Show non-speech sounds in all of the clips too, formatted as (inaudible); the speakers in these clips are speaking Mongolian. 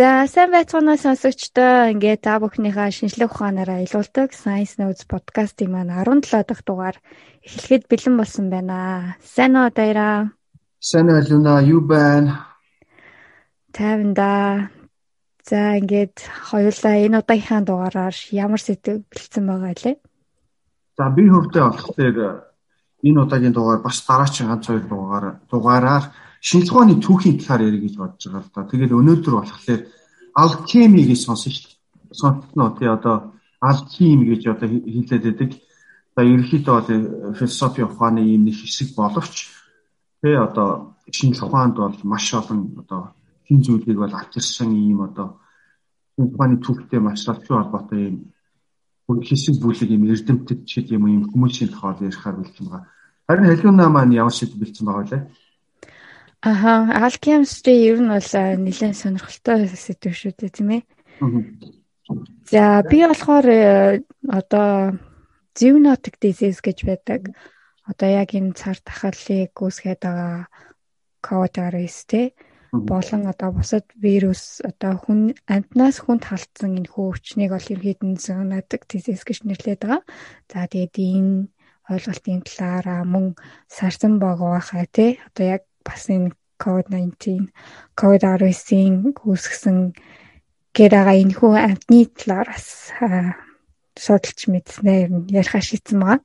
За сайн байцгаана сонсогчдоо. Ингээд та бүхнийхээ шинжлэх ухаанаараа илуулдаг Science Notes podcast-ийн маань 17 дахь дугаар эхлэхэд бэлэн болсон байна. Сайн уу даяра? Сайн байна юу байна? Тайванда. За ингээд хоёулаа энэ удаагийнхаа дугаараар ямар сэдв бэлдсэн байгаа лээ? За би хөвдөө болохоор энэ удаагийн дугаар бас дараагийн ганц хоёр дугаараар дугаараар ухааны түүхийн талаар ярих гэж бодож байгаа л да. Тэгээд өнөөдөр болохоор алхими гэж сонсон шүү дээ. Сонсноо тий одоо алхими гэж одоо хэлээд байдаг. За ерөнхийдөө бол философи ухааны юм нэг хэсэг боловч тий одоо шинжлэх ухаанд бол маш олон одоо хин зүйлийг бол авчирсан юм одоо ухааны түүхтэй маш салчгүй холбоотой юм хэсэг бүлэг юм эрдэмтэд ч юм юм хүмүүсийн тухай ярихаар бэлдсэн байгаа. Харин халиуна маань ямар шиг бэлдсэн байгаа вэ? Аха, alchemistry ер нь бол нэлээд сонирхолтой сэдв шүү дээ, тийм ээ. За, би болохоор э, одоо zoonotic disease гэж байдаг. Одоо яг энэ цар тахалыг үүсгээд байгаа coronavirus те болон одоо бусад вирус одоо хүн амтнаас хүнд халтсан энэ хөө өвчнийг бол ерөөдөн zoonotic disease гэж нэрлэдэг байгаа. За, тэгээд энэ ойлголтын талаараа мөн сарсан байгаа хаа те одоо яг бас энэ COVID-19 COVID-19-ийн үүсгэсэн байгаа энэ хүү амтны талаар бас судалж мэдснээр ер нь ярих шийдсэн байгаа.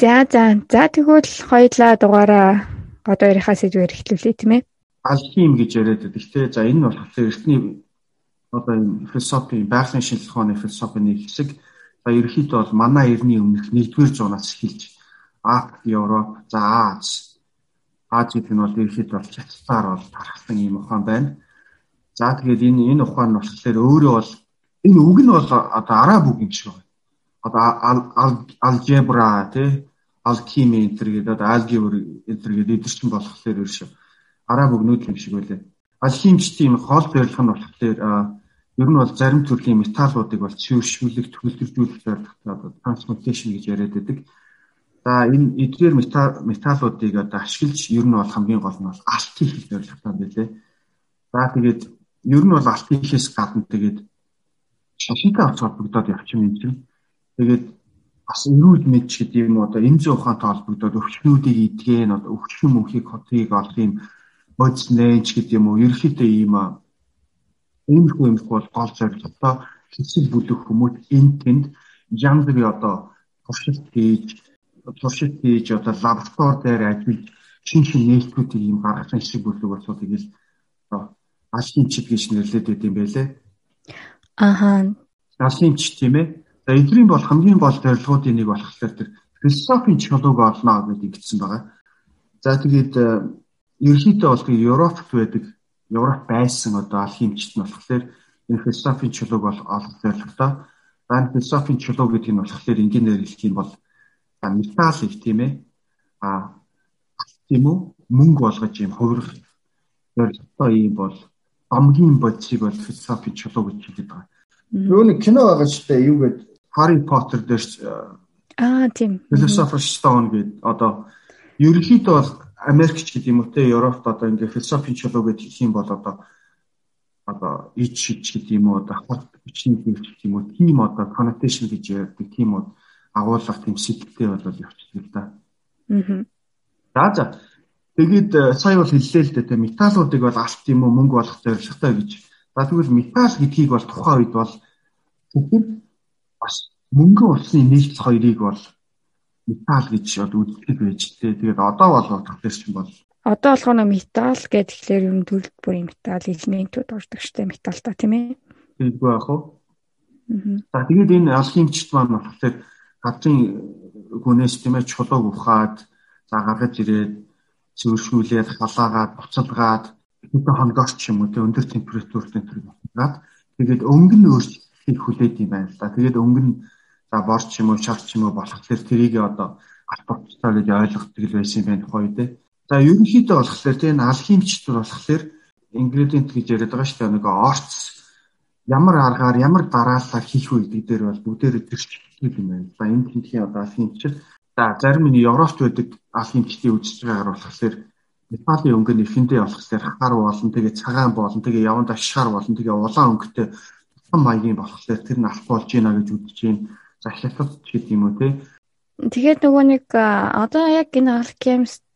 За за за тэгвэл хоёлаа дугаараа одоо ярихаа сэдвээр эхлүүлээ тийм ээ. Алхим гэж яриад байдаг. Гэхдээ за энэ бол эртний одоо энэ философи, байгалийн шинжилгээ ухааны философийн хэсэг. За ерөнхийдөө бол манай эртний өмнөх 1-р зуунаас эхэлж Африк, Европ, за Аз Азид нь бол ерхэд бол хятадаар бол тархсан юм ухаан байна. За тэгээд энэ энэ ухаан нь болохоор өөрөө бол энэ үг нь бол одоо араб үг юм шиг байна. Одоо алгебра тий алхими энэ төр гэдэг одоо алгебр энэ төр гэдэг эдгээр чинь болохоор ерөөш араб үгнүүд юм шиг байлаа. Алхимч тийм хол барилга нь болохоор ер нь бол зарим төрлийн металлуудыг бол цэвэршүүлэх, төгөлдржүүлэх зорилготой трансмутацийн гэж яриад байдаг. За энэ эдгээр металлуудыг одоо ашиглаж ер нь бол хамгийн гол нь бол алт хийх зорилготой байлээ. За тэгээд ер нь бол алт хийхээс гадна тэгээд шашинтай авч холбогдоод явчих юм чинь. Тэгээд бас эрүүл мэд ч гэдэг юм одоо эмзэн ухаантай холбогдоод өвчнүүдийг идгэн одоо өвчин мөнхийг хотыг олох юм бодис нээж гэдэг юм уу ерөөхдөө ийм иймэрхүү юмх бол гол зорилготой хэсэг бүлэг хүмүүс энэ тэнд янз бүрийн одоо туршилт хийж туршилт хийж одоо лаборатори дээр ажиллаж шин шин нээлтүүдийг юм гаргасан хэсэг бүлэг болсоо тэгэл алхимчид гэж нэрлэдэг байт юм байлээ. Ахаа. Алхимч тийм ээ. За эдгэрийн бол хамгийн гол зорилгоудын нэг болохоор тэр философийн чулууг олно гэдэг ингэсэн байгаа. За тэгээд э, ерөнхийдөө бол Европт байдаг Европ байсан одоо алхимчид нь болохоор энэ философийн чулууг бол олох зорилготой. За философийн чулуу гэдэг нь болохоор энгийнээр хэлэх юм бол металл их тийм ээ. А тийм үү? Мөнгө болгож юм хувирах. Зорилготой юм бол амгийн бодисыг бол философи чулуу гэж хэлдэг байгаа. Юу нэг кино байгаа ч гэдэг юу гэдэг Harry Potter дээр аа тийм. Philosopher's Stone гэдэг одоо ерөнхийдөө бол Америкч гэдэг юм уу те Европт одоо ингээ философи чулуу гэж хэлэх юм бол одоо одоо ич шиж гэдэг юм уу одоо хот бичний гэдэг юм уу тийм одоо connotation гэж ярьдаг тийм уу агуулгах тийм сэтгэлтэй болол явчихдаг да. Аа. За за. Тэгээд э, сая бол хэллээ л дээ металлуудыг бол алт юм уу мөнгө болох зорилготой гэж. За тэгвэл металл гэдгийг бол тухайн үед бол тэгэхээр бас мөнгө усны нийлц хоёрыг бол металл гэж одоо үздэг байж тээ. Тэгээд одоо бол тэгэхээр чинь бол одоо болохоор металл гэдэг тэгэхээр юм төрөлд бүрийн металл элементүүд ордог штэ металл та тийм ээ. Тэггүй яах вэ? За тэгээд энэ алхимчт маань болохоор гадрын хүнээс тийм ээ чулууг ухаад за гаргаж ирээд зөвшүүлээд халаагаад буцалгаад хэдэн хоногоос ч юм уу тийм өндөр температурт энэ гад тэгээд өнгө нь өөрчлөлтийг хүлээд юм байна л да. Тэгээд өнгө нь за борч юм уу шар ч юм уу болохоор тэрийг одоо албацтай гэж ойлгодог л байсан юм байна гоё дээ. За ерөнхийдөө болохоор тийм алхимчд болохоор ингредиент гэж яриад байгаа шүү дээ нэг орц ямар аргаар ямар дараалал хийх үү гэдэг дээр бол бүгдээр төрчлөлт юм байна. За энэ тентхийн одоо алхимчид за зарим нь Европт байдаг алхимчдийн үзэж байгаагаар болохоор металлын өнгө нь эхэндээ болохоор хар болон тэгээ цагаан болон тэгээ яванд ашгаар болон тэгээ улаан өнгөтэй тусгай маягийн болохоор тэр нь алт болж гинэ гэж үзэж байна. За хятад ч гэдэг юм уу те. Тэгээд нөгөө нэг одоо яг энэ алхимс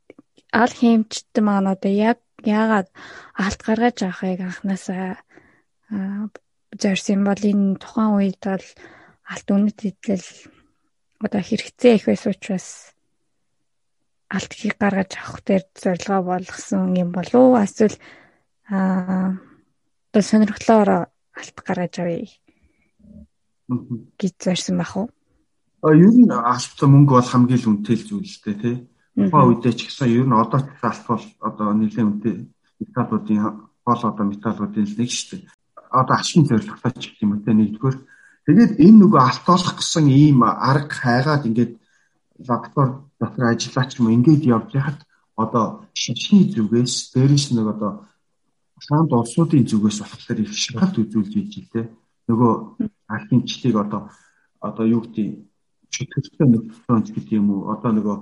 алхимчт маань одоо яг яагаад алт гаргаж авахыг анханасаа зорьсон бол энэ тухайн үед бол алт үнэт идэл одоо хэрэгцээ их байсан учраас алт хийг гаргаж авах дээр зорилгоо болгосон юм болов уу эсвэл аа одоо сонирхлоор алт гаргаж авъя гэж зорьсон бах уу? А ер нь алт мөнгө бол хамгийн л үнэтэй зүйл л дээ тий. Тухайн үедээ ч гэсэн ер нь одоо ч алт бол одоо нэлээд үнэтэй металлуудын гол одоо металлуудын л нэг шүү дээ. Одоо ашигын зорилготой ч гэх юм уу те нэгдүгээр. Тэгээд энэ нөгөө алт болох гэсэн ийм арга хайгаад ингээд лаборатори дотор ажиллаач юм ингээд явж яхад одоо шашны зүгээс дээрээс нэг одоо санд улсуудын зүгээс болохоор их шалгалт үзүүлж ийж те. Нөгөө алхимчдыг одоо одоо юу гэдэг чөтгөртэй нөхцөлөнд гэдэг юм уу? Одоо нөгөө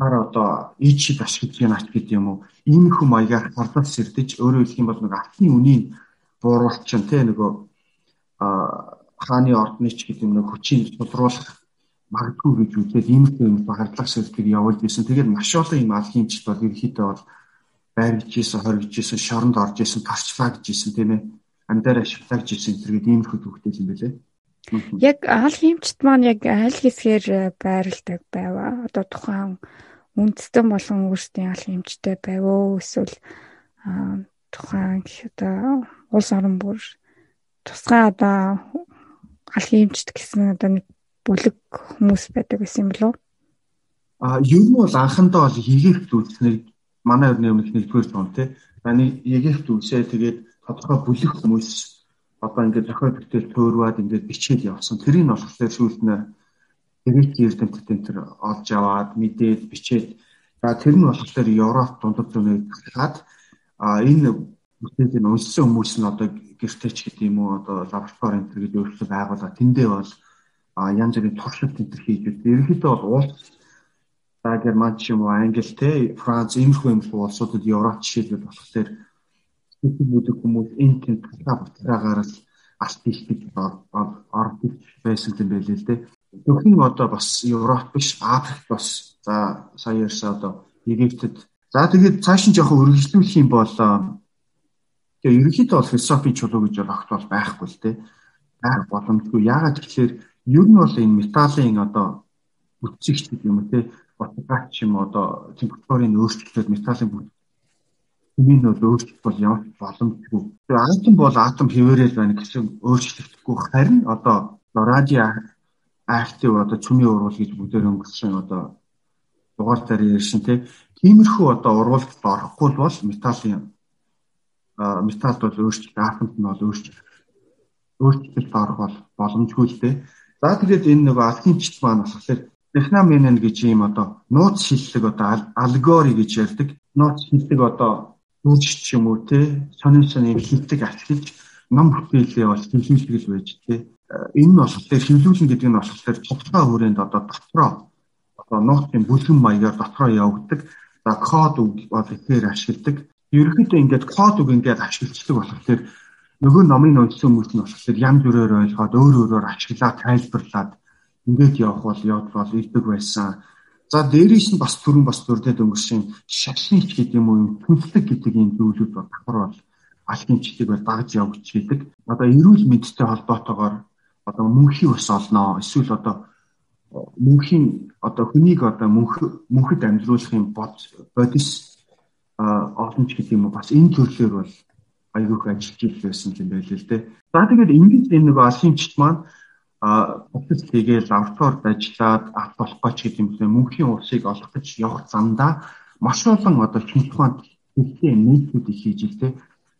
нар одоо ичид ашиглаж яанач гэдэг юм уу? Иймэрхүү маягаар хардаж сэрдэж өөрөөр хэлэх юм бол нэг алтны үнийн бууруулч чинь те нөгөө хааны ордны ч гэдэг нэг хүчийг тулруулах магадгүй гэж үзээд иймэрхүү юм багарлах сэрдгийг явуулж исэн. Тэгээд маш олон юм алхимчд бол ерөөхдөө бол байрж ийсэн, хоригж ийсэн, шоронд орж ийсэн, тарчлаа гэж ийсэн тийм ээ. Андаар ашиглаа гэж ийсэн зэрэг иймэрхүү төвхтэй юм байлээ. Яг алхимчд маань яг аль хэсгээр байрладаг байваа. Одоо тухайн үндэстэн болон өөрсдийн алхимчтэй байв уу эсвэл тухайн одоо улс орон бүр тусгай одоо алхимчд гэсэн одоо нэг бүлэг хүмүүс байдаг гэсэн юм болов? А ер нь бол анхандаа бол Египт үлдснээр манай өрний өмнөх нэгдүгээр зуун тий. Таны Египт үлсээ тэгээд тодорхой бүлэг хүмүүс одоо ингээд зохиол бүтээл төөрваад ингээд бичээд явсан. Тэрийг нь болохоор сүүлд нь Грек эрдэмтдийн тэр олж аваад мэдээд бичээд за тэр нь болохоор Европ дундад зүүнээ хаад а энэ бүтээлийн уншсан хүмүүс нь одоо гэртеч гэдэг юм уу одоо лаборатори энэ гэж өөрсдөө байгуулаад тэндээ бол янз бүрийн туршилт энэ хийж үү. Ерөнхийдөө бол уулз за Герман ч юм уу Англи те Франц иймэрхүү юмхүү улсуудад Европ жишээлбэл болохоор бүдэг хүмүүс энэ тийм тусгай буцаагаар л алт гэж ордог байсан юм байл л дээ. Зөвхөн одоо бас Европ биш Африк бас за сая ярьсан одоо Египтэд за тэгээд цааш нь жоохон өргөжлүүлэх юм бол тэгээ ерөнхийдөө бол философийн чулуу гэж бол огт бол байхгүй л дээ. Байх боломжгүй. Яагаад гэвэл ер нь бол энэ металлын одоо бүтцэгч гэдэг юм те ботгач юм одоо температурын өөрчлөлтөд металлын хэмжээ нь бол өөрчлөлт бол ямар боломжгүй. Тэгээ атом бол атом хэвээрэл байна гэсэн өөрчлөгдөхгүй харин одоо радио актив одоо цүмийн урвал гэж бүгдээр өнгөрсөн одоо дугаар дээр ярьсан те тиймэрхүү одоо урвалд орохгүй бол металлын металд бол өөрчлөлт атомт нь бол өөрчлөлт өөрчлөлт орох бол боломжгүй л те За тэгээд энэ нөгөө алхимчт маань болохоор Техномен гэж ийм одоо нууц шиллэг одоо алгори гэж ярьдаг. Нууц шиллэг одоо дүүж ч юм уу те сонин сонин хилдэг ашиглаж ном бүтээлээ бол хөвлүүлдэг л байж те. Энэ нь болохоор хөвлүүлэн гэдэг нь болохоор тодорхой хүрээнд одоо дотроо нууцын бүлгэн маягаар дотроо явагддаг. За код үг бол ихээр ашигладаг. Ерөнхийдөө ингээд код үг ингээд ашиглацдаг болохоор нөгөө номын уншсан хүмүүс нь болохоор янз бүрээр ойлгоод өөр өөрөөр ашиглаад тайлбарлаад ингээд явах бол явд бол ирдэг байсан. За дээрээс нь бас түрүүн бас дурдад өнгөрсөн шашинч гэдэг юм уу түншлэг гэдэг юм зүйлүүд бол давхар бол алхимчдыг бол дагж явж идэг. Одоо эрүүл мэндтэй холбоотойгоор одоо мөнхийн ус олноо эсвэл одоо мөнхийн одоо хүнийг одоо мөнх мөнхөд амьдруулах юм бод бодис олонч гэдэг юм уу бас энэ төрлөөр бол айгүйх ажиллаж байсан юм байл л дээ. За тэгээд ингэж энэ нэг алхимчт маань а процесс хийгээл лабораторид ажиллаад авах болох гэж гэдэг юм лээ. Мөнхийн усыг олох гэж явах замдаа маш олон одоо шинж ухаанд хэлтэй нийтүүдийг хийж илтэй.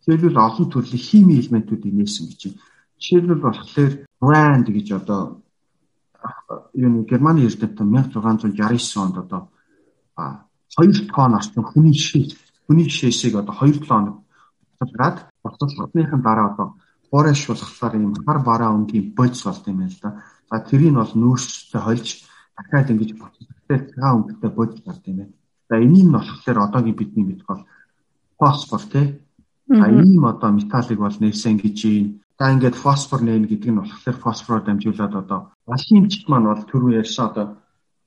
Жишээлбэл олон төрлийн хими элементүүдийг нээсэн гэж байна. Жишээлбэл болохоор brand гэж одоо юу Германы эрдэмтэн 1669 онд одоо 2 тонн орчим хүний шиш хүний шишийг одоо 2 тонн цацраад боцолтныхын дараа одоо хуурайшуулахлаар ийм хар бараа өнгийн бодис болт юм л да. За тэрийг бол нөөцтэй холж дахиад ингэж боцолттой цагаан өнгөтэй бодис болт юм байна. За энийг нь болохоор одоогийн бидний мэдэх бол фосфор тий. А ийм одоо металлыг бол нээсэн гэж юм. За ингээд фосфор нээн гэдэг нь болохоор фосфороор дамжуулаад одоо алхимчд маань бол түрүү ярьсан одоо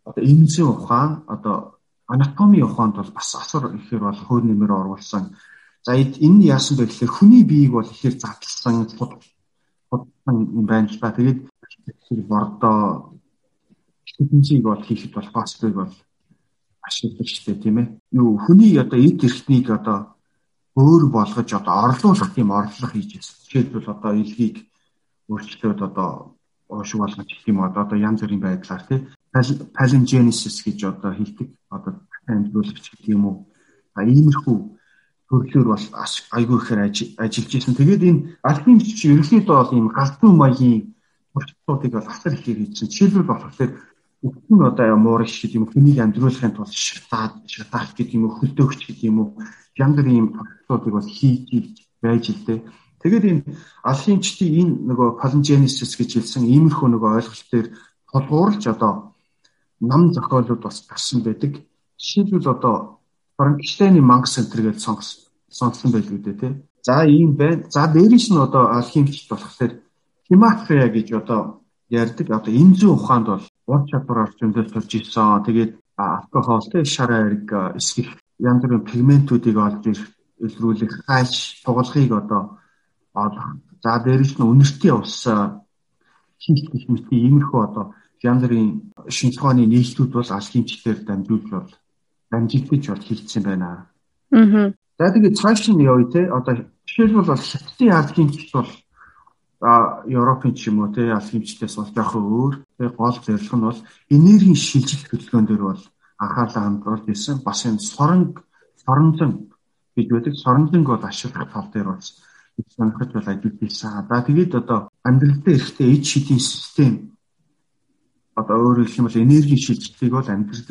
одоо эмзэн ухаан одоо анатоми ухаанд бол бас асар ихээр бол хөөр нэмэр оруулсан. За энэ нь яасан бэ гэхээр хүний биеийг бол ихээр задлсан худсан юм байна л та. Тэгээд бордоо хэдэнцийг бол хийхэд бол фосфорыг бол ашигладаг шүү дээ тийм ээ. Юу хүний одоо эд эрхтнийг одоо өөр болгож одоо орлуулах тийм орлого хийж байна. Жишээлбэл одоо илгийг өөрчлөөд одоо уушиг болгож гэх юм одоо янз бүрийн байдлаар тий palingenesis гэж одоо хэлдэг. Одоо амжилуулагч гэх юм уу. А иймэрхүү төрлөөр бол айгүй ихээр ажиллаж ирсэн. Тэгээд энэ алхимч ерөнхийдөө бол ийм галзуу маягийн туршлагуудыг бол асар ихээр хийсэн. Жишээлбэл болохоор Өгтөн одоо муурах гэдэг юм хүнийг амьдруулахын тулд шатаад шатаах гэдэг юм хөлдөөгч гэдэг юм уу бүрийн юм процессуудыг бас хийж байж л дээ. Тэгээд энэ алхимчдын энэ нөгөө palingenesis гэж хэлсэн иймэрхүү нөгөө ойлголт дээр толгуурлж одоо нам зохиолууд бас гарсан байдаг. Жишээлбэл одоо Франкштейний Манк центр гэж сонгосон байлгүй дээ тий. За ийм байна. За дээрээс нь одоо алхимчд болохоор химатрия гэж одоо ярьдаг. Одоо энэ зүүн ухаанд бол ур чадвараар зөндөл төрж ирсэн. Тэгээд алкогол тэг шар ариг эсгэх янз бүрийн пигментүүдийг олж илрүүлэх хайш тугалахыг одоо олох. За дээрээс нь үнэртэй ус хийх гэх мэт иймэрхүү одоо янз бүрийн шинжлэх ухааны нийлтүүд бол алхимчлэр дамжуулж бол дамжигдаж бол хийгдсэн байна. Аа. За тэгээд цааш нь явъя те одоо жишээлбэл бол хятадын алхимчд бол Европын ч юм уу тий аль хэмжлээс бол жоох өөр тий гол зорилго нь бол энергийн шилжилт хөдөлгөөн дээр бол анхаарлаа хандуулж ирсэн. Бас энэ соронг соронзон гэж байдаг. Соронзонг бол ашиглах тал дээр бол сонирхож бол ажиллаж ирсэн. За тэгээд одоо амьдрал дээр ихтэй эд шидийн систем одоо өөрөөр хэлэх юм бол энергийн шилжилтийг бол амьдрал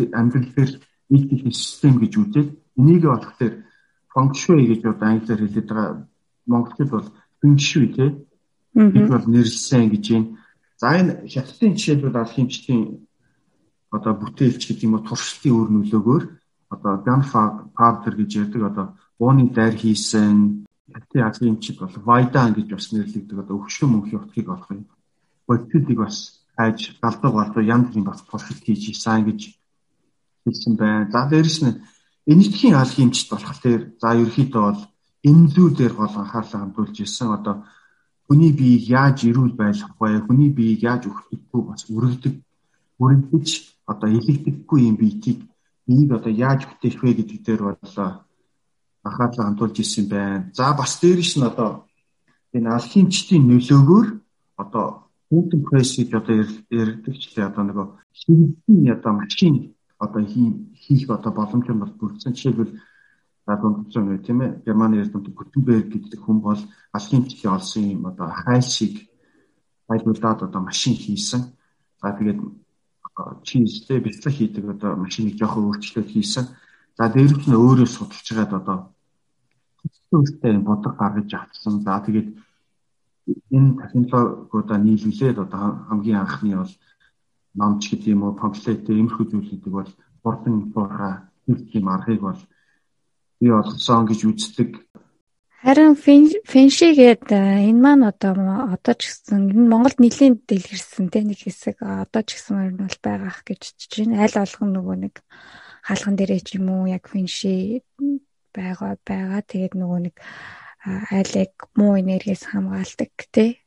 дээр эд шидийн систем гэж үзээд энийг болохоор функшн гэж одоо англиар хэлээд байгаа. Монголчууд бол функшн тий бид бол нэрлсэн гэж юм. За энэ хятадын жишээлбэл алхимчдын одоо бүтээлч гэдэг юм уу туршилтын үр нөлөөгөөр одоо gunpowder гэж ярьдаг одоо ууны дайр хийсэн хятадын алхимчид бол вайдан гэж бас нэрлэгдэг одоо өвшин мөнхийн утгыг олох юм. Бодтуудыг бас хайж галдаг болдоо янз бүрийн бас туршилт хийж ийсэн гэж хэлсэн байна. За дээрэс нь энэтхийн алхимчд болохоор за ерөөхдөө бол энэ зүй дээр гол анхаарлаа хандуулж ирсэн одоо хүний биеийг яаж эрүүл байлгах вэ? Хүний биеийг яаж өгөхгүй бас үргэлдэг үргэлдэж одоо илэгдэхгүй юм биетийг биеийг одоо яаж бүтээх вэ гэдэг дээр бол анхаарлаа хандуулж ирсэн байна. За бас дээрэс нь одоо энэ алхимчдын нөлөөгөөр одоо Putin press гэж одоо ярьдаг ч лээ одоо нөгөө хэрэгцээ одоо машин одоо хийх одоо боломж нь бол бүрдсэн. Жишээлбэл за дундсан гэх тийм ээ Германы эрдэмтэд Гутенберг гэдэг хүн бол алхын чихээ олсон юм одоо хайлшиг хайлуулад одоо машин хийсэн. За тэгээд чизтэй бэлтгэл хийдэг одоо машиныг жоохон өөрчлөлт хийсэн. За дээрх нь өөрөө судалж байгаад одоо төстэй бодог гаргаж авсан. За тэгээд энэ технологиудаа нийлүүлээд одоо хамгийн анхны бол номч гэдэг юм уу памфлет иймэрхүү зүйлүүдийг бол хурдан буура хийх юм аргыг бол бий болгосон гэж үздэг. Харин фэншигээд энэ маань одоо одоо ч гэсэн энэ Монголд нэлийн дэлгэрсэн те нэг хэсэг одоо ч гэсэн нь бол байгаах гэж чинь аль болгон нөгөө нэг хаалхан дээрээ ч юм уу яг фэнши байгаа байгаа тэгээд нөгөө нэг айлыг муу энергиэс хамгаалдаг те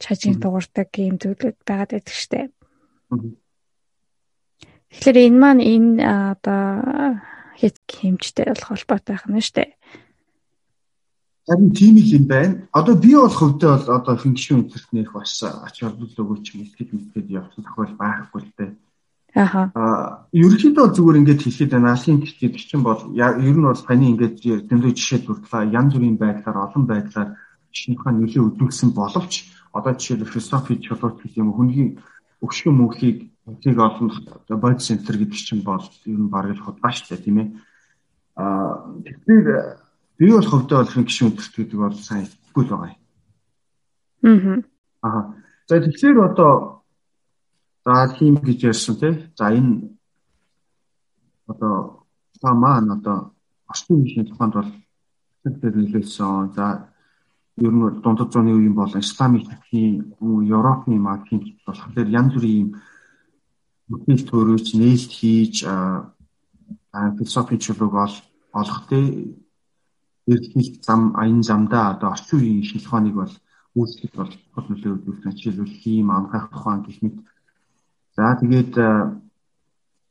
чажин дуурдаг юм зүйлүүд байгаад байдаг штэ. Тэгэхээр энэ маань энэ одоо хэмжтэй болох холбоотой байх нь дээ. Харин тийм их юм байна. Одоо би бол хөвдөө бол одоо функшн интернет бас ач холбогдол өгч мэдхэд мэдхэд явсан тохиол байхгүй л дээ. Аха. Аа, ерөнхийдөө зүгээр ингээд хэлэхэд байна. Алсын гэдэг чинь бол ер нь бол таны ингээд тэмдэг жишээ дурдлаа янз бүрийн байдлаар олон байдлаар шинэхэн нөлөө өгүүлсэн боловч одоо жишээлбэл философи чулууч гэх юм хүний өгшгөн мөнхийг Үнтийг олон бодис центр гэдэг чинь бол ер нь бараг л худгаа шүү дээ тийм ээ. Аа тэгэхээр би бол хөвдөө бол гişүн өдөрт гэдэг бол сайн итгэхгүй л байгаа юм. Аа. За тэгэхээр одоо за хийм гэж ярьсан тий. За энэ одоо Та маань одоо орчин үеийн тухайд бол тэр нөлөөсөн. За ер нь дундад зууны үеийн бол исламын шатхын Европын маркийн болохоор янз бүрийн бүтээл төрөөч нээлт хийж философийн чөлөөг ол олох тий эрдхийлт зам аян замдаа одоо орчин үеийн шил ухааныг бол үүсгэж бол хол нөлөө үзүүлсэн жишээлбэл хийм амгах тухайн гэх мэт. За тэгээд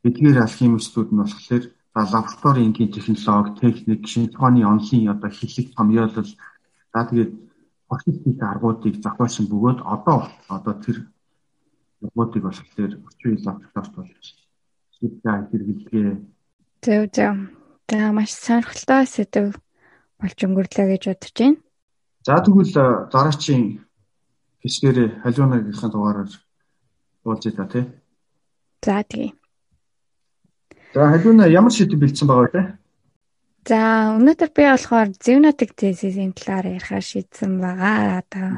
эдгээр алхимистууд нь болохоор за лабораторийн энгийн технологи, техник, шинж ухааны онлын одоо хэллэг томьёолол за тэгээд орчуулгын аргуудыг зохиосон бөгөөд одоо одоо тэр аргуудыг болохоор өчигдөр лабораторид болж шийдээ хэрэглэгээ. Зөв зөв. За маш сонирхолтой сэдв болж өнгөрлөө гэж бодож байна. За тэгвэл дараачийн хэсгээр халиунагийнхаа дугаараар уулзъя та тий. За тэгье. За халиуна ямар шийдэл бэлдсэн байгаа вэ? За өнөөдөр би болохоор зевнотик тезисийн талаар ярихаар шийдсэн байгаа. Одоо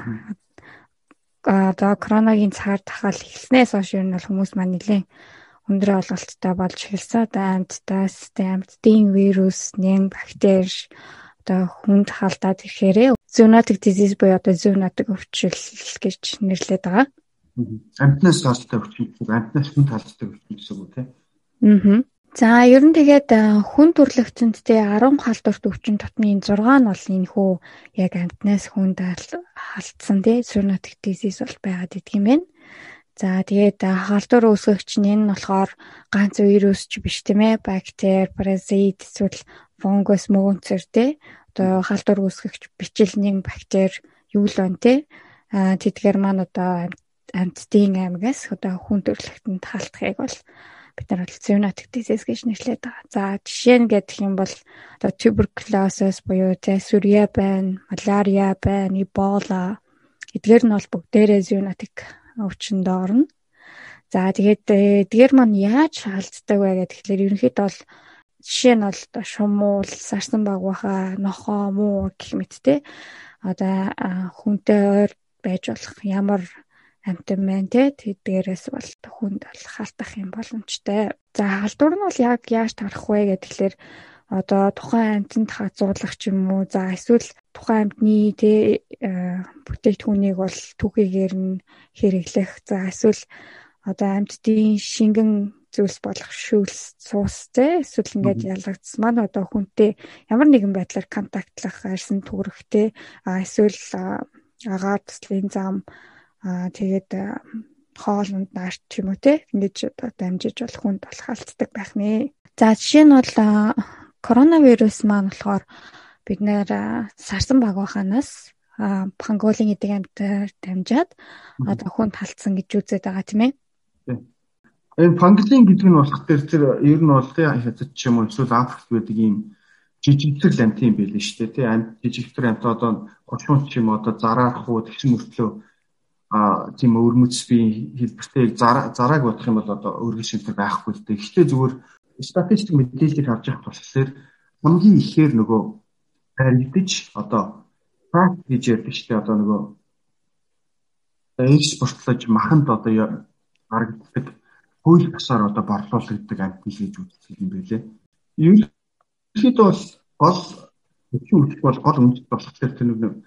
одоо коронагийн цагаар тахал эхлснээс хойш ер нь бол хүмүүс маань нэлээд өндөр олголттой болж эхэлсэн. Одоо амьтдаас амьтдын вирус, нэн бактери одоо хүнд халдаад ирэхээр zoonotic disease буюу одоо zoonotic өвчил гэж нэрлэдэг байгаа. Амтнаас халдтай өвчил, амтнаас хүнд халдтай өвчил гэсэн үг тийм. Аа. За ер нь тэгээд э, хүн төрлөختөндтэй 10 халдварт өвчин тотмын 6 нь бол энэ хөө яг амтнаас хүнд халдсан тий сүрнотик дизис бол байгаад идэх юм байна. За тэгээд э, халдвар үүсгэгч нь энэ нь болохоор ганц вирус ч биш тийм ээ бактери, паразит эсвэл фунгус мөөнцөр тий одоо халдвар үүсгэгч бичлэний бактери юу л байна тий э, тэдгээр маань одоо амттын аймагаас одоо хүн төрлөختөнд халдахыг бол бид нар бол zoonotic disease гэж нэрлэдэг. За жишээ нь гэдэг юм бол одоо tuberculosis буюу тэ сүрья байна, малария байна, эбола эдгээр нь бол бүгдээрээ zoonotic өвчнөд орно. За тэгээд эдгээр маань яаж халддаг вэ гэхээр ерөнхийдөө бол жишээ нь бол шумуул, сарсан багваха, нохоо, муу гэх мэт те. Одоо хүнтэй ойр байж болох ямар амтан байна те. Тэдгээрээс бол хүнд бол халтах юм боломжтой. За халдвар нь бол яг яаж тарах вэ гэхээр одоо тухайн амтанд хазуулах ч юм уу? За эсвэл тухайн амтны те бүтээгдэхүүнийг бол түүхийгээр нь хэрэглэх. За эсвэл одоо амьтдын шингэн зүйлс болох шүүлс суус те эсвэл ингээд ялгагдсан маань одоо хүнтэй ямар нэгэн байдлаар контактлах арьсан түрхтэй а эсвэл агаар төслийн зам Аа тэгээд хоолнд наарч юм уу те ингэж одоо дамжиж болох хүнд болох алддаг байх нэ. За жишээ нь бол коронавирус маань болохоор бид нэр сарсан багваханаас панголын эдэг амьтар дамжаад одоо хүнд халтсан гэж үзээд байгаа тийм ээ. Энэ панголин гэдэг нь болох дээр тэр ер нь бол те хятад ч юм уу эсвэл Африкт байдаг ийм жижигтэр амт юм байл нь шүү дээ. Тэ амт жижигтэр амт одоо 30 ч юм одоо зараарах уу тэгсэн мөртлөө а тийм өрмөц би хэлбэртэй зарааг бодох юм бол одоо өргөл шимтэр байхгүй л дээ. Гэхдээ зүгээр статистик мэдээллийг харж явах болохоор хамгийн ихээр нөгөө харигдаж одоо факт гэж ярьдаг шүү дээ. Одоо нөгөө экспортлож маханд одоо харагддаг хууль бусаар одоо борлуулагддаг амтны гэж үздэг юм байлээ. Ерөнхийдөө бол гол үжих бол гол үндэс болохоор тэр нэг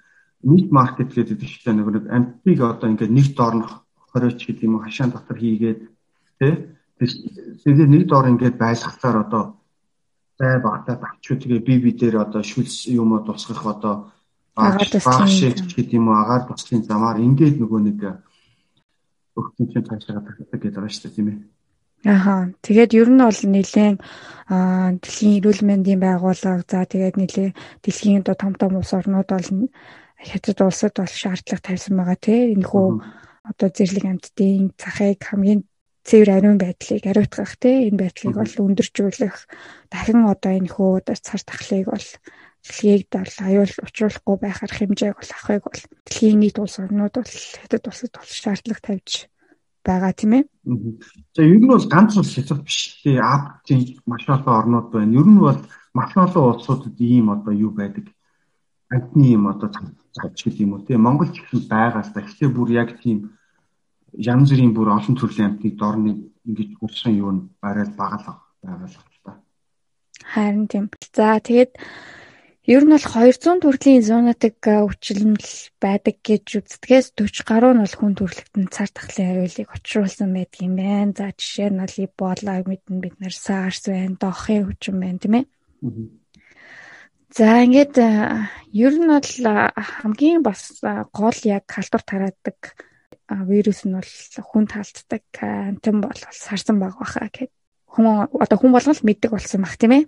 мид маркет гэдэг дэвштэй нэг нэг амтыг одоо ингээд нэг доор нь 20 ч гэдэг юм хашаан дотор хийгээд тий тэгээд нэг доор ингээд байлгахаар одоо бай багтаад авчуу тэгээ би би дээр одоо шүлс юм уу тусгах одоо баг шиг гэдэг юм уу агаар туслын замаар ингээд нөгөө нэг өгсөн чинь цаашаа тагтдаг гэдэг байгаа шүү дээ тийм ээ. Аха. Тэгээд ер нь бол нэлээд дэлхийн эрүүл мэндийн байгууллага за тэгээд нэлээд дэлхийн одоо том том улс орнууд бол хятад улсад бол шаардлага тавьсан байгаа тий энэ хүү одоо зэрлэг амьтдын захыг хамгийн цэвэр ариун байдлыг ариутгах тий энэ байдлыг бол өндөржүүлэх дахин одоо энэ хүү одоо цар тахлыг бол дэлхийг бол аюул учруулахгүй байхаар хэмжээг бол авахыг бол дэлхийн нийт улс орнууд бол хятад улсад бол шаардлага тавьж байгаа тийм ээ. За ер нь бол ганц улс хятад биш тий Африкийн маш олон орнууд байна. Ер нь бол маш олон улсуудад ийм одоо юу байдаг амтны юм одоо завч гэдэг юм уу тийм Монгол ч гэсэн байгаа л да. Гэхдээ бүр яг тийм янз бүрийн бүр олон төрлийн амтныг дорны ингэж урсан юу нь барайл багал байгаа л та. Харин тийм. За тэгээд ер нь бол 200 төрлийн зоонотик өвчлөмөл байдаг гэж үздэгээс 40 гаруй нь бол хүн төрөлхтөн цар тахлын хариулыг учруулсан байдаг юм байна. За жишээ нь бол Эбола мэднэ бид нэр SARS байна, дохын хүчин байна тийм ээ. За ингээд ер нь бол хамгийн бас гол яг халдвар тараадаг вирус нь бол хүн талддаг антин бол сарсан баг баха гэхэд хүн одоо хүн болгон л мэддэг болсон баг тийм ээ.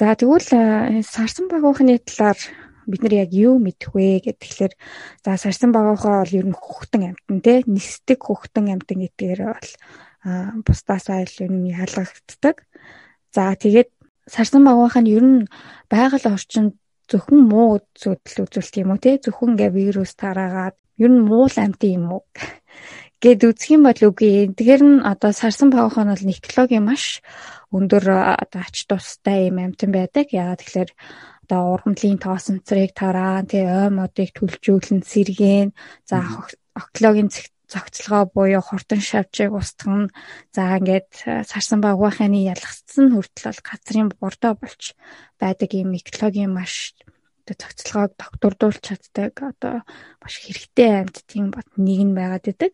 За тэгвэл сарсан багуухны талаар бид нар яг юу мэдэх вэ гэхээр за сарсан багуухаа бол ер нь хөхтөн амтан те нисдэг хөхтөн амтан гэдгээр бол бусдаасаа илүү нь ялгагддаг. За тэгээд сарсан багуухаа нь ер нь байгаль орчинд зөвхөн муу зүйл үзүүлэлт юм уу те зөвхөн ингээ вирус тараагаад ер нь муул амтан юм уу (laughs) гэд үзэх юм бол үгүй. Тэгэхээр нь одоо сарсан павхан бол технологи маш өндөр одоо ач тустай юм амтан байдаг. Яагаад тэгэхээр одоо ургамлын тоосонцрыг тараа, тэгээ ой модыг түлжүүлэн сэргээн, за октологийн зохицолгоо буюу хурдан шавжийг устгах нь за ингээд сарсан багваханы ялгцсан хүртэл бол газрын бордоо болж байдаг юм экологийн маш зохицолгоог доктордуулж чаддаг одоо маш хэрэгтэй амьд тийм бод нэг нь байгаад идэг.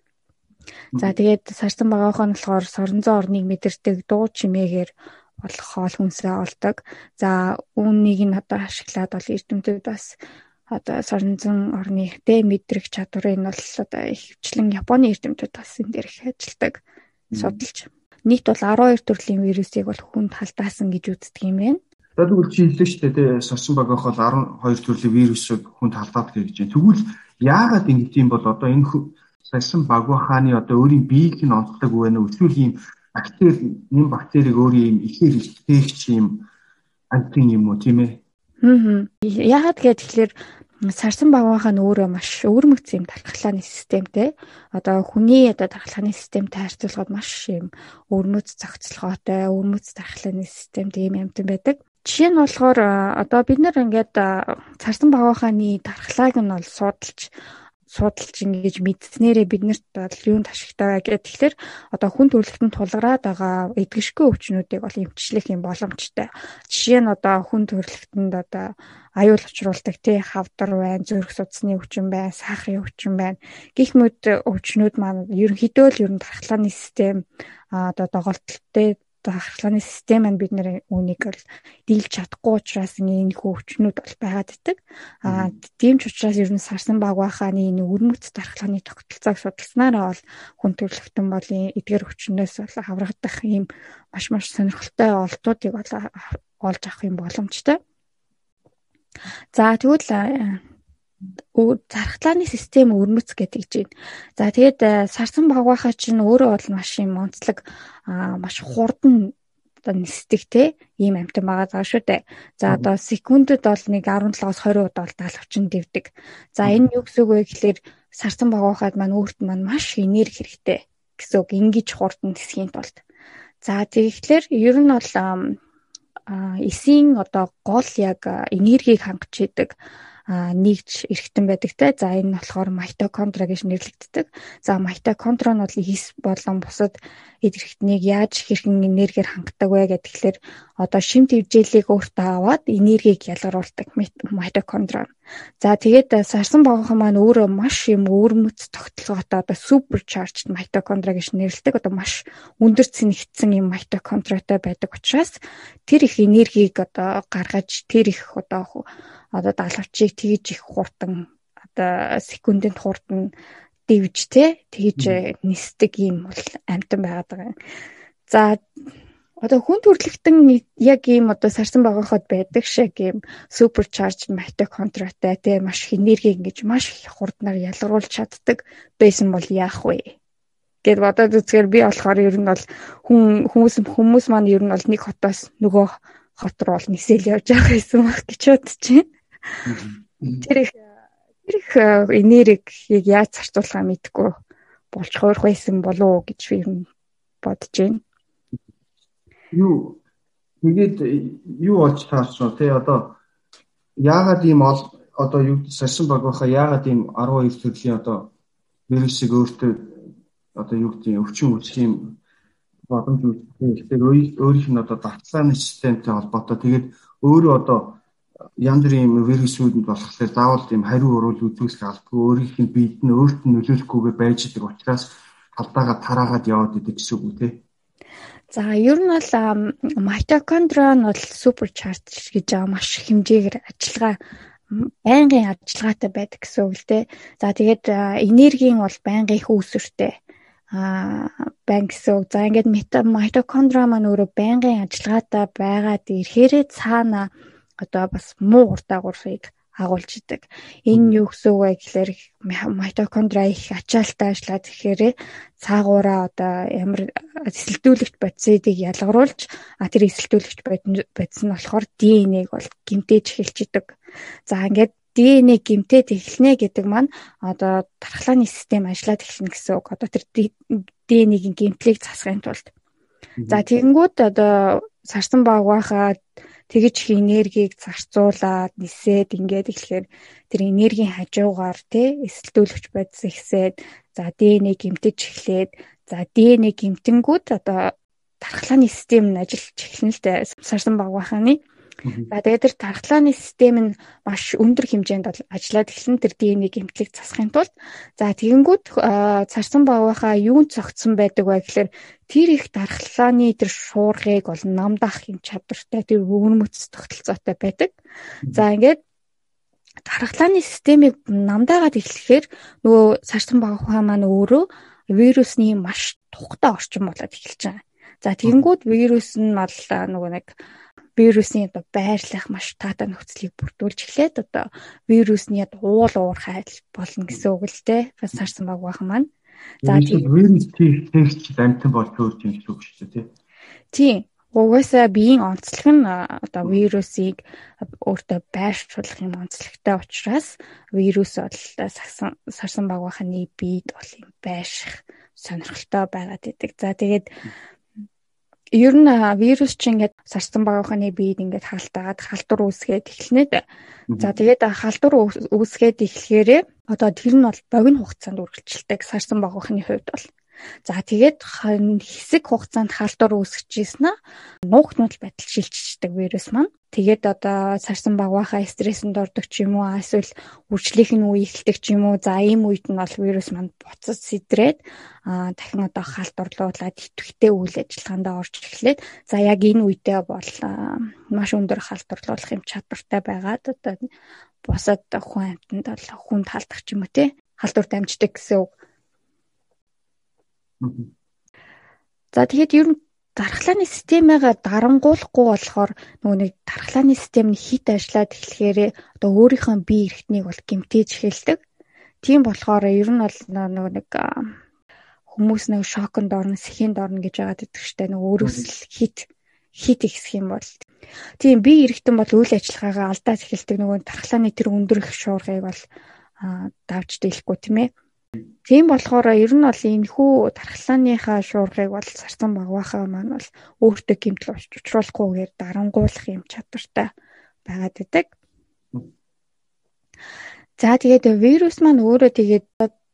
За тэгээд сарсан багаахын болохоор соронзон орныг мэдэрдэг дуу чимээгээр болох хоол хүнсээ олдог. За үүнийг нь одоо ашиглаад бол эрдэмтэд бас одоо соронзон орны тэ мэдрэх чадварыг нь бол одоо ихвчлэн Японы эрдэмтэд бас энэ дээр их ажилдаг судалж. Нийт бол 12 төрлийн вирусыг бол хүнд халдаасан гэж үздэг юм байна. Тэгвэл чи хэллээ шүү дээ сорсон багийнх бол 12 төрлийн вирусыг хүнд халдаад гэж байна. Тэгвэл яагаад ингэ тийм бол одоо энэ сарсан багва хааны одоо өөрийн биеийг нь онцлог байна уу? Эсвэл ийм бактери нэм бактерийг өөрийн ийм ихээр илтгэгч ийм антин юм уу тийм ээ? Аа. Яагаад гэхээр сарсан багваахаа нь өөрөө маш өвөрмөгц юм тархалааны системтэй. Одоо хүний одоо тархалааны системтэй харьцуулахад маш юм өвөрмөц зохицолгоотой, өвөрмөц тархалааны системтэй юм амтан байдаг. Жишээ нь болохоор одоо бид нэр ингээд царсан багваахааны тархлааг нь бол судалж судалж ингэж мэдснээрээ биднэрт бол юунд ашигтай вэ гэхээр тэгэхээр одоо хүн төрөлхтөнд тулгараад байгаа эдгэшгүй өвчнүүдийг бол эмчлэх юм боломжтой. Жишээ нь одоо хүн төрөлхтөнд одоо аюул учруулдаг тий хавдар байна, зүрх судасны өвчин байна, сахарын өвчин байна. Гэх мэт өвчнүүд маань ерөнхийдөө л ер нь дархлааны систем одоо доголдолтой ахлааны систем маань бид нэр үнийг бол дийлж чадахгүй учраас энэ хүү өвчнүүд бол байгаад идэг. Аа тийм ч учраас ер нь сарсан баг байхааны энэ өрмөц дархлааны тогтолцоог судалснараа бол хүн төрөлхтөн бол эдгээр өвчнөөс бол аврагдах ийм маш маш сонирхолтой олдуудыг бол олж авах юм боломжтой. За тэгвэл зархлааны систем өрмөц гэдэг чинь. За тэгээд э, сарсан багвахаа чинь өөрөө бол маш юм онцлог маш хурдан одоо нисдэг те ийм амтан байгаа заа шүү дээ. За одоо секундэд бол нэг 17-оос 20 удаа бол даалгавчин дэвдэг. За энэ юу гэсэн үг вэ гэхээр сарсан багвахад маань өөрт маань маш энерги хэрэгтэй гэсэн үг ингэж хурдан нисхийн тулд. За тэгэхээр ер нь бол эсийн одоо гол яг энергийг хангаж идэг нэгж эргэтэн байдаг те. За энэ нь болохоор митохондри гэж нэрлэгддэг. За митохондри нь бол хис болон бусад эд эргэтнийг яаж хэрхэн энергиэр хангадаг вэ гэдэг тэгэхээр одоо шимт хэмжээлийг өөртөө аваад энергийг ялгаруулдаг митохондри. За тэгээд сарсан багахан маань өөрөө маш юм өвөрмөц тогтолгоотой одоо чаржд митохондри гэж нэрлэдэг. Одоо маш өндөр цэнэгдсэн юм митохондритой байдаг учраас тэр их энергийг одоо гаргаж тэр их одоо одоо даалгавчийг тэгж их хурдан одоо секундэд хурдан дэвж те тэгж нисдэг юм бол амтан байгаад байгаа юм. За одоо хүн төрөлхтөн яг ийм одоо сарсан багахад байдаг шиг ийм суперчарж митохондриотой те маш их энерги ингэж маш их хурднаар ялгаруулж чаддаг байсан бол яах вэ? гэд бодоод үзэхээр би болохоор ер нь бол хүн хүмүүс хүмүүс маань ер нь бол нэг хотоос нөгөө хот руу нисэл явж байгаа байсан баг гэж бодож байна. Тэр их тэр их э, энергийг яаж зарцуулахаа мэдэхгүй болж хуурах байсан болов уу гэж би бодож байна. Юу тэгээд юу болж таарч тий одоо яагаад ийм одоо юу сарсан баг байхаа яагаад ийм 12 төрлийн одоо вирусыг өөртөө одоо юу гэдэг өвчин үүсэх юм боломж үүсгэх. Тэгэхээр өөрийнх нь одоо давталгааны системтэй холбоотой тэгээд өөрөө одоо янз бүрийн вирусүүдэд болохоор заавал тийм хариу урвал үзүүлэх албагүй өөрийнх нь биед нь өөрт нь нөлөөлөхгүйгээр байж байгаа учраас халдаагаа тараагаад яваад идэг гэсэн үг те. За ер нь бол митохондриа нь бол суперчарж гэж байгаа маш хэмжээгээр ажиллагаа байнгын ажиллагаатай байдаг гэсэн үг л дээ. За тэгээд энергийн бол байнгын их үүсвэртэй а банк гэсэн үг. За ингээд митохондриа маань өөрөө байнгын ажиллагаатай байгаад ирэхээрээ цаана одоо бас муу ур дагаврыг агуулж идэг. Энэ юу гэсэн үг вэ гэхээр митохондриа их ачаалттай ажиллаад ихээр цаагаараа одоо ямар эсэлдүүлэгч бодисыг ялгаруулж а тэр эсэлдүүлэгч бодис нь болохоор ДНХ-г бол гимтээж эхэлж идэг. За ингээд ДНХ гимтээд эхэлнэ гэдэг маань одоо дархлааны систем ажиллаад эхэлнэ гэсэн үг. Одоо тэр ДНХ-ийн гимтлийг засахын тулд. За тэгэнгүүт одоо сарсан багвахаа тэгж их энергийг зарцуулаад нисээд ингээд эхлэхээр тэр энергийн хажуугаар тий эсэлдүүлэгч бодис ихсээд за ДНХ гэмтэж эхлээд за ДНХ гэмтэнгүүд одоо дархлааны систем нь ажиллаж эхэлнэ л дээ сарсан багваханы. За тэгээд тэр тархлааны систем нь маш өндөр хэмжээнд ажиллаад эхэлсэн тэр ДНХ гэмтлийг засахын тулд за тэгэнгүүт царсан багвахаа юунд цогцсон байдаг вэ гэхээр тэр их дархлааны тэр шуургыг бол намдах юм чадвартай тэр өвөрмөц тогтолцоотой байдаг. За ингээд дархлааны системийг намдаагаад эхлэхээр нөгөө царсан багвахаа маань өөрөө вирусны маш тухтай орчин болоод эхэлж байгаа. За тэгэнгүүт вирус нь бол нөгөө нэг вирусын одоо байрлах маш таатай нөхцөлийг бүрдүүлж эхлээд одоо вирусны уул уурхай болно гэсэн үг л дээ. Бас сарсан баг бахан маань. За тийм вирус тэгч амтан болж өөрч юм шүү дээ. Тийм. Угаасаа биеийн онцлог нь одоо вирусыг өөртөө байршуулах юм онцлогтой учраас вирус бол сарсан сарсан баг баханы биед бол юм байших сонирхолтой байгаад идэг. За тэгээд ер нь вирус чинь ингээд сарсан багийнханы биед ингээд халтаад халдвар үүсгээд эхлэнэ дээ. За тэгээд халдвар үүсгээд эхлэхээрээ одоо тэр нь бол богино хугацаанд үргэлжилдэг сарсан багийнханы хувьд бол. За тэгээд хэсэг хугацаанд халдвар үүсгэжсэн нь нуугтнууд байдал шилжчихдэг вирус маань. Тэгээд одоо сарсан багвахаа стрессэнд ордог ч юм уу эсвэл үржлийнх нь үе эхэлдэг ч юм уу. За ийм үед нь бол вирус маань буцаж сэдрээд аа дахин одоо халдварлуулаад идэвхтэй үйл ажиллагаанд орж эхлээд за яг энэ үедээ бол маш өндөр халдварлуулах юм чадвартай байгаад одоо бусад хүн амьтанд бол хүнд халдах ч юм уу те халдвар дамждаг гэсэн үг. За тэгэхэд ер нь дархлааны системээ дарангуулахгүй болохоор нөгөө нэг дархлааны систем нь хит ажиллаад эхлэхээр одоо өөрийнхөө бие эрхтнийг бол гэмтээж эхэлдэг. Тийм болохоор ер нь бол нөгөө нэг хүмүүс нэг шоконд орно, сэхэнд орно гэж яагаад гэдэг чтэй нөгөө өөрөөсөл хит хит ихсэх юм бол тийм бие эрхтэн бол үйл ажиллагаагаа алдаад эхэлдэг нөгөө дархлааны тэр өндөр их шуургыг бол давж дийлэхгүй тийм ээ. Тийм болохоор ер нь бол энэ хүү тархлааныхаа шуургыг бол сарсан багвахаа маань бол өөртөө гэмтэл учруулахгүйгээр дарангуулах юм чадвартай байгаад байдаг. За тэгээд вирус маань өөрөө тэгээд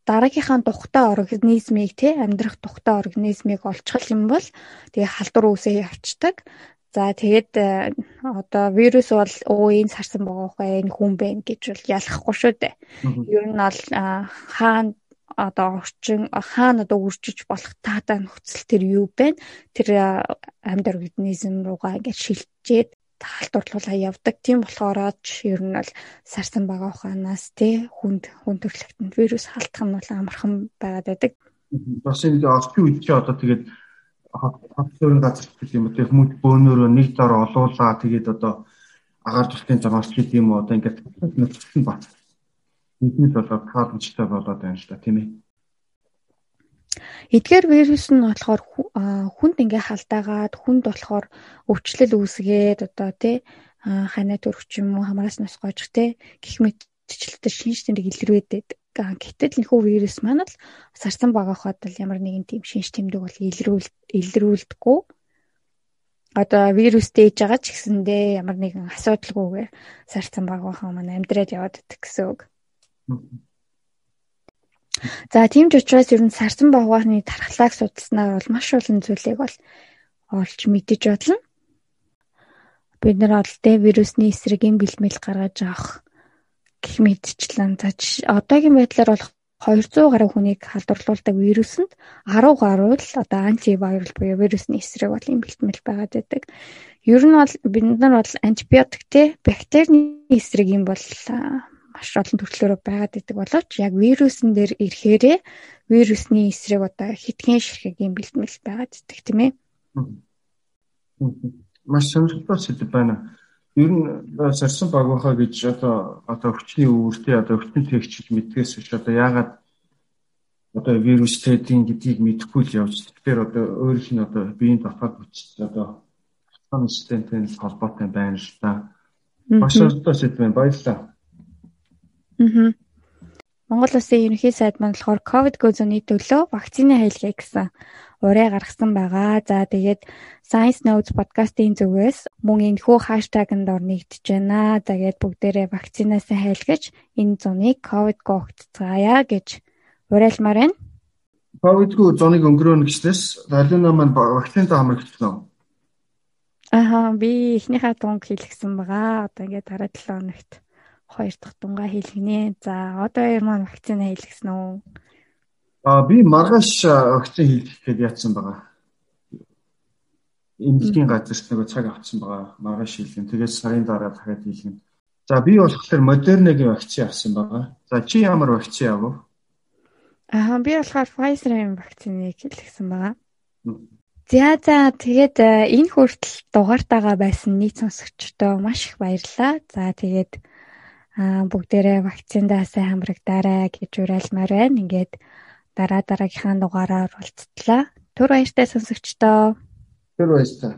дараагийнхаа тухтай организмыг тий амьдрах тухтай организмыг олчгол юм бол тэгээ халдвар үүсээ явцдаг. За тэгээд одоо вирус бол өө энэ сарсан байгаа хөө энэ хүн бэ гэж бол ялахгүй шүү дээ. Ер нь бол хаана одоо орчин хаана одоо үржиж болох таатай нөхцөл тэр юу байна? Тэр амьд организм руугаа ингээд шилжээд халдварлуулаа явдаг. Тийм болохоор ч ер нь бол сарсан байгаа ухаанаас тий хүнд хүн төрөлхтөнд вирус халтах нь бол амархан байгаад байдаг. Бас энэ орчин үед чи одоо тэгээд хавцын газар гэх юм уу тий хүмүүс бөөнөрөө нэг дор олуулаа тэгээд одоо агаар тултын замаарч гэдэг юм уу одоо ингээд нөхцөл бат биднээс болоод тааламжтай болоод байна л да тийм ээ. Эдгээр вирус нь болохоор хүнд ингээ халдаагаад хүнд болохоор өвчлөл үүсгээд одоо тий ханаа төрөх юм уу хамраас нас гойж тий гих мэтчлэлтэй шинж тэмдэг илрвэдэд гэтэл нөхөө вирус маань л сарсан байгаа хад л ямар нэгэн тийм шинж тэмдэг бол илрүүл илрүүлдэггүй одоо вирустэй ээж байгаа ч гэсэндээ ямар нэгэн асуудалгүйгээр сарсан байгаа маань амьдраад яваад идэх гэсэн үг. За тийм ч учраас ер нь сарсан багвааны тархлааг судалснаар бол маш олон зүйлийг бол олж мэдэж болно. Бид нар Д вирусны эсрэгийн бэлмэл гаргаж авах гэх мэдчлэн за одоогийн байдлаар бол 200 гаруй хүнийг халдварлуулдаг вирусэнд 10 гаруй л одоо антивирал буюу вирусны эсрэг бол юм бэлтгэл байгаад байдаг. Ер нь бол бид нар бол антибиотик те бактерийн эсрэг юм бол маш олон төрлөөр байгаад байдаг боловч яг вирусын дээр ирэхээрээ вирусны эсрэг одоо хитгэн ширхэг юм бэлтгэл байгаад байдаг тийм ээ. Маш сонирхолтой сэдв байна Ер нь сарсан багвахаа гэж одоо одоо өвчний үүртэй одоо өвчнөд тэгчж мэдгээс биш одоо яагаад одоо вирус тедийн гэдгийг мэдэхгүй л явж. Тэгэхээр одоо өөрийнх нь одоо биеийн дотоод хүч одоо системтэй холбоотой байна л да. Маш өртөө сэдвэн баярлалаа. Аа. Монгол Улсын ерөнхий сайд маань болохоор COVID-19 төлөө вакцины хаялгаа гэсэн ураа гаргасан байгаа. За тэгээд Science Notes подкастын зүгээс мөн энэхүү хаштагнд ор нэгдэж байна. Тэгээд бүгдээрээ вакцинаас хайлгаж энэ зуныг ковидгүй огтцгаая гэж уриалмаар байна. Ковидгүй зуныг өнгөрөөнө гэснээс Алина маань вакцинтай хамрагдсан уу? Аа би эхнийхээ тунг хийлгсэн байгаа. Одоо ингээд дараа 7 хоногт хоёр дахь тунгаа хийлгэнэ. За одоо яар маань вакцина хийлгсэн үү? А би маргааш вакцин хийлгэх гээд яатсан байгаа. Эмнэлгийн газарт нөгөө цаг авсан байгаа. Маргааш хийлгэн. Тэгээд сарын дараа дахиад хийлгэн. За би болохоор Moderna-гийн вакцин авсан байгаа. За чи ямар вакцин авав? Аа би болохоор Pfizer-ийн вакциныг хийлгсэн байгаа. За за тэгээд энэ хүртэл дугаартайгаа байсан нийт сонсогчдоо маш их баярлалаа. За тэгээд бүгдээрээ вакциндаа сайн хамрагдаарай гэж уриалмаар байна. Ингээд дараа дараагийнхаа дугаараар уулзтлаа. Түр баяртай сонсогчдоо. Түр баяртай.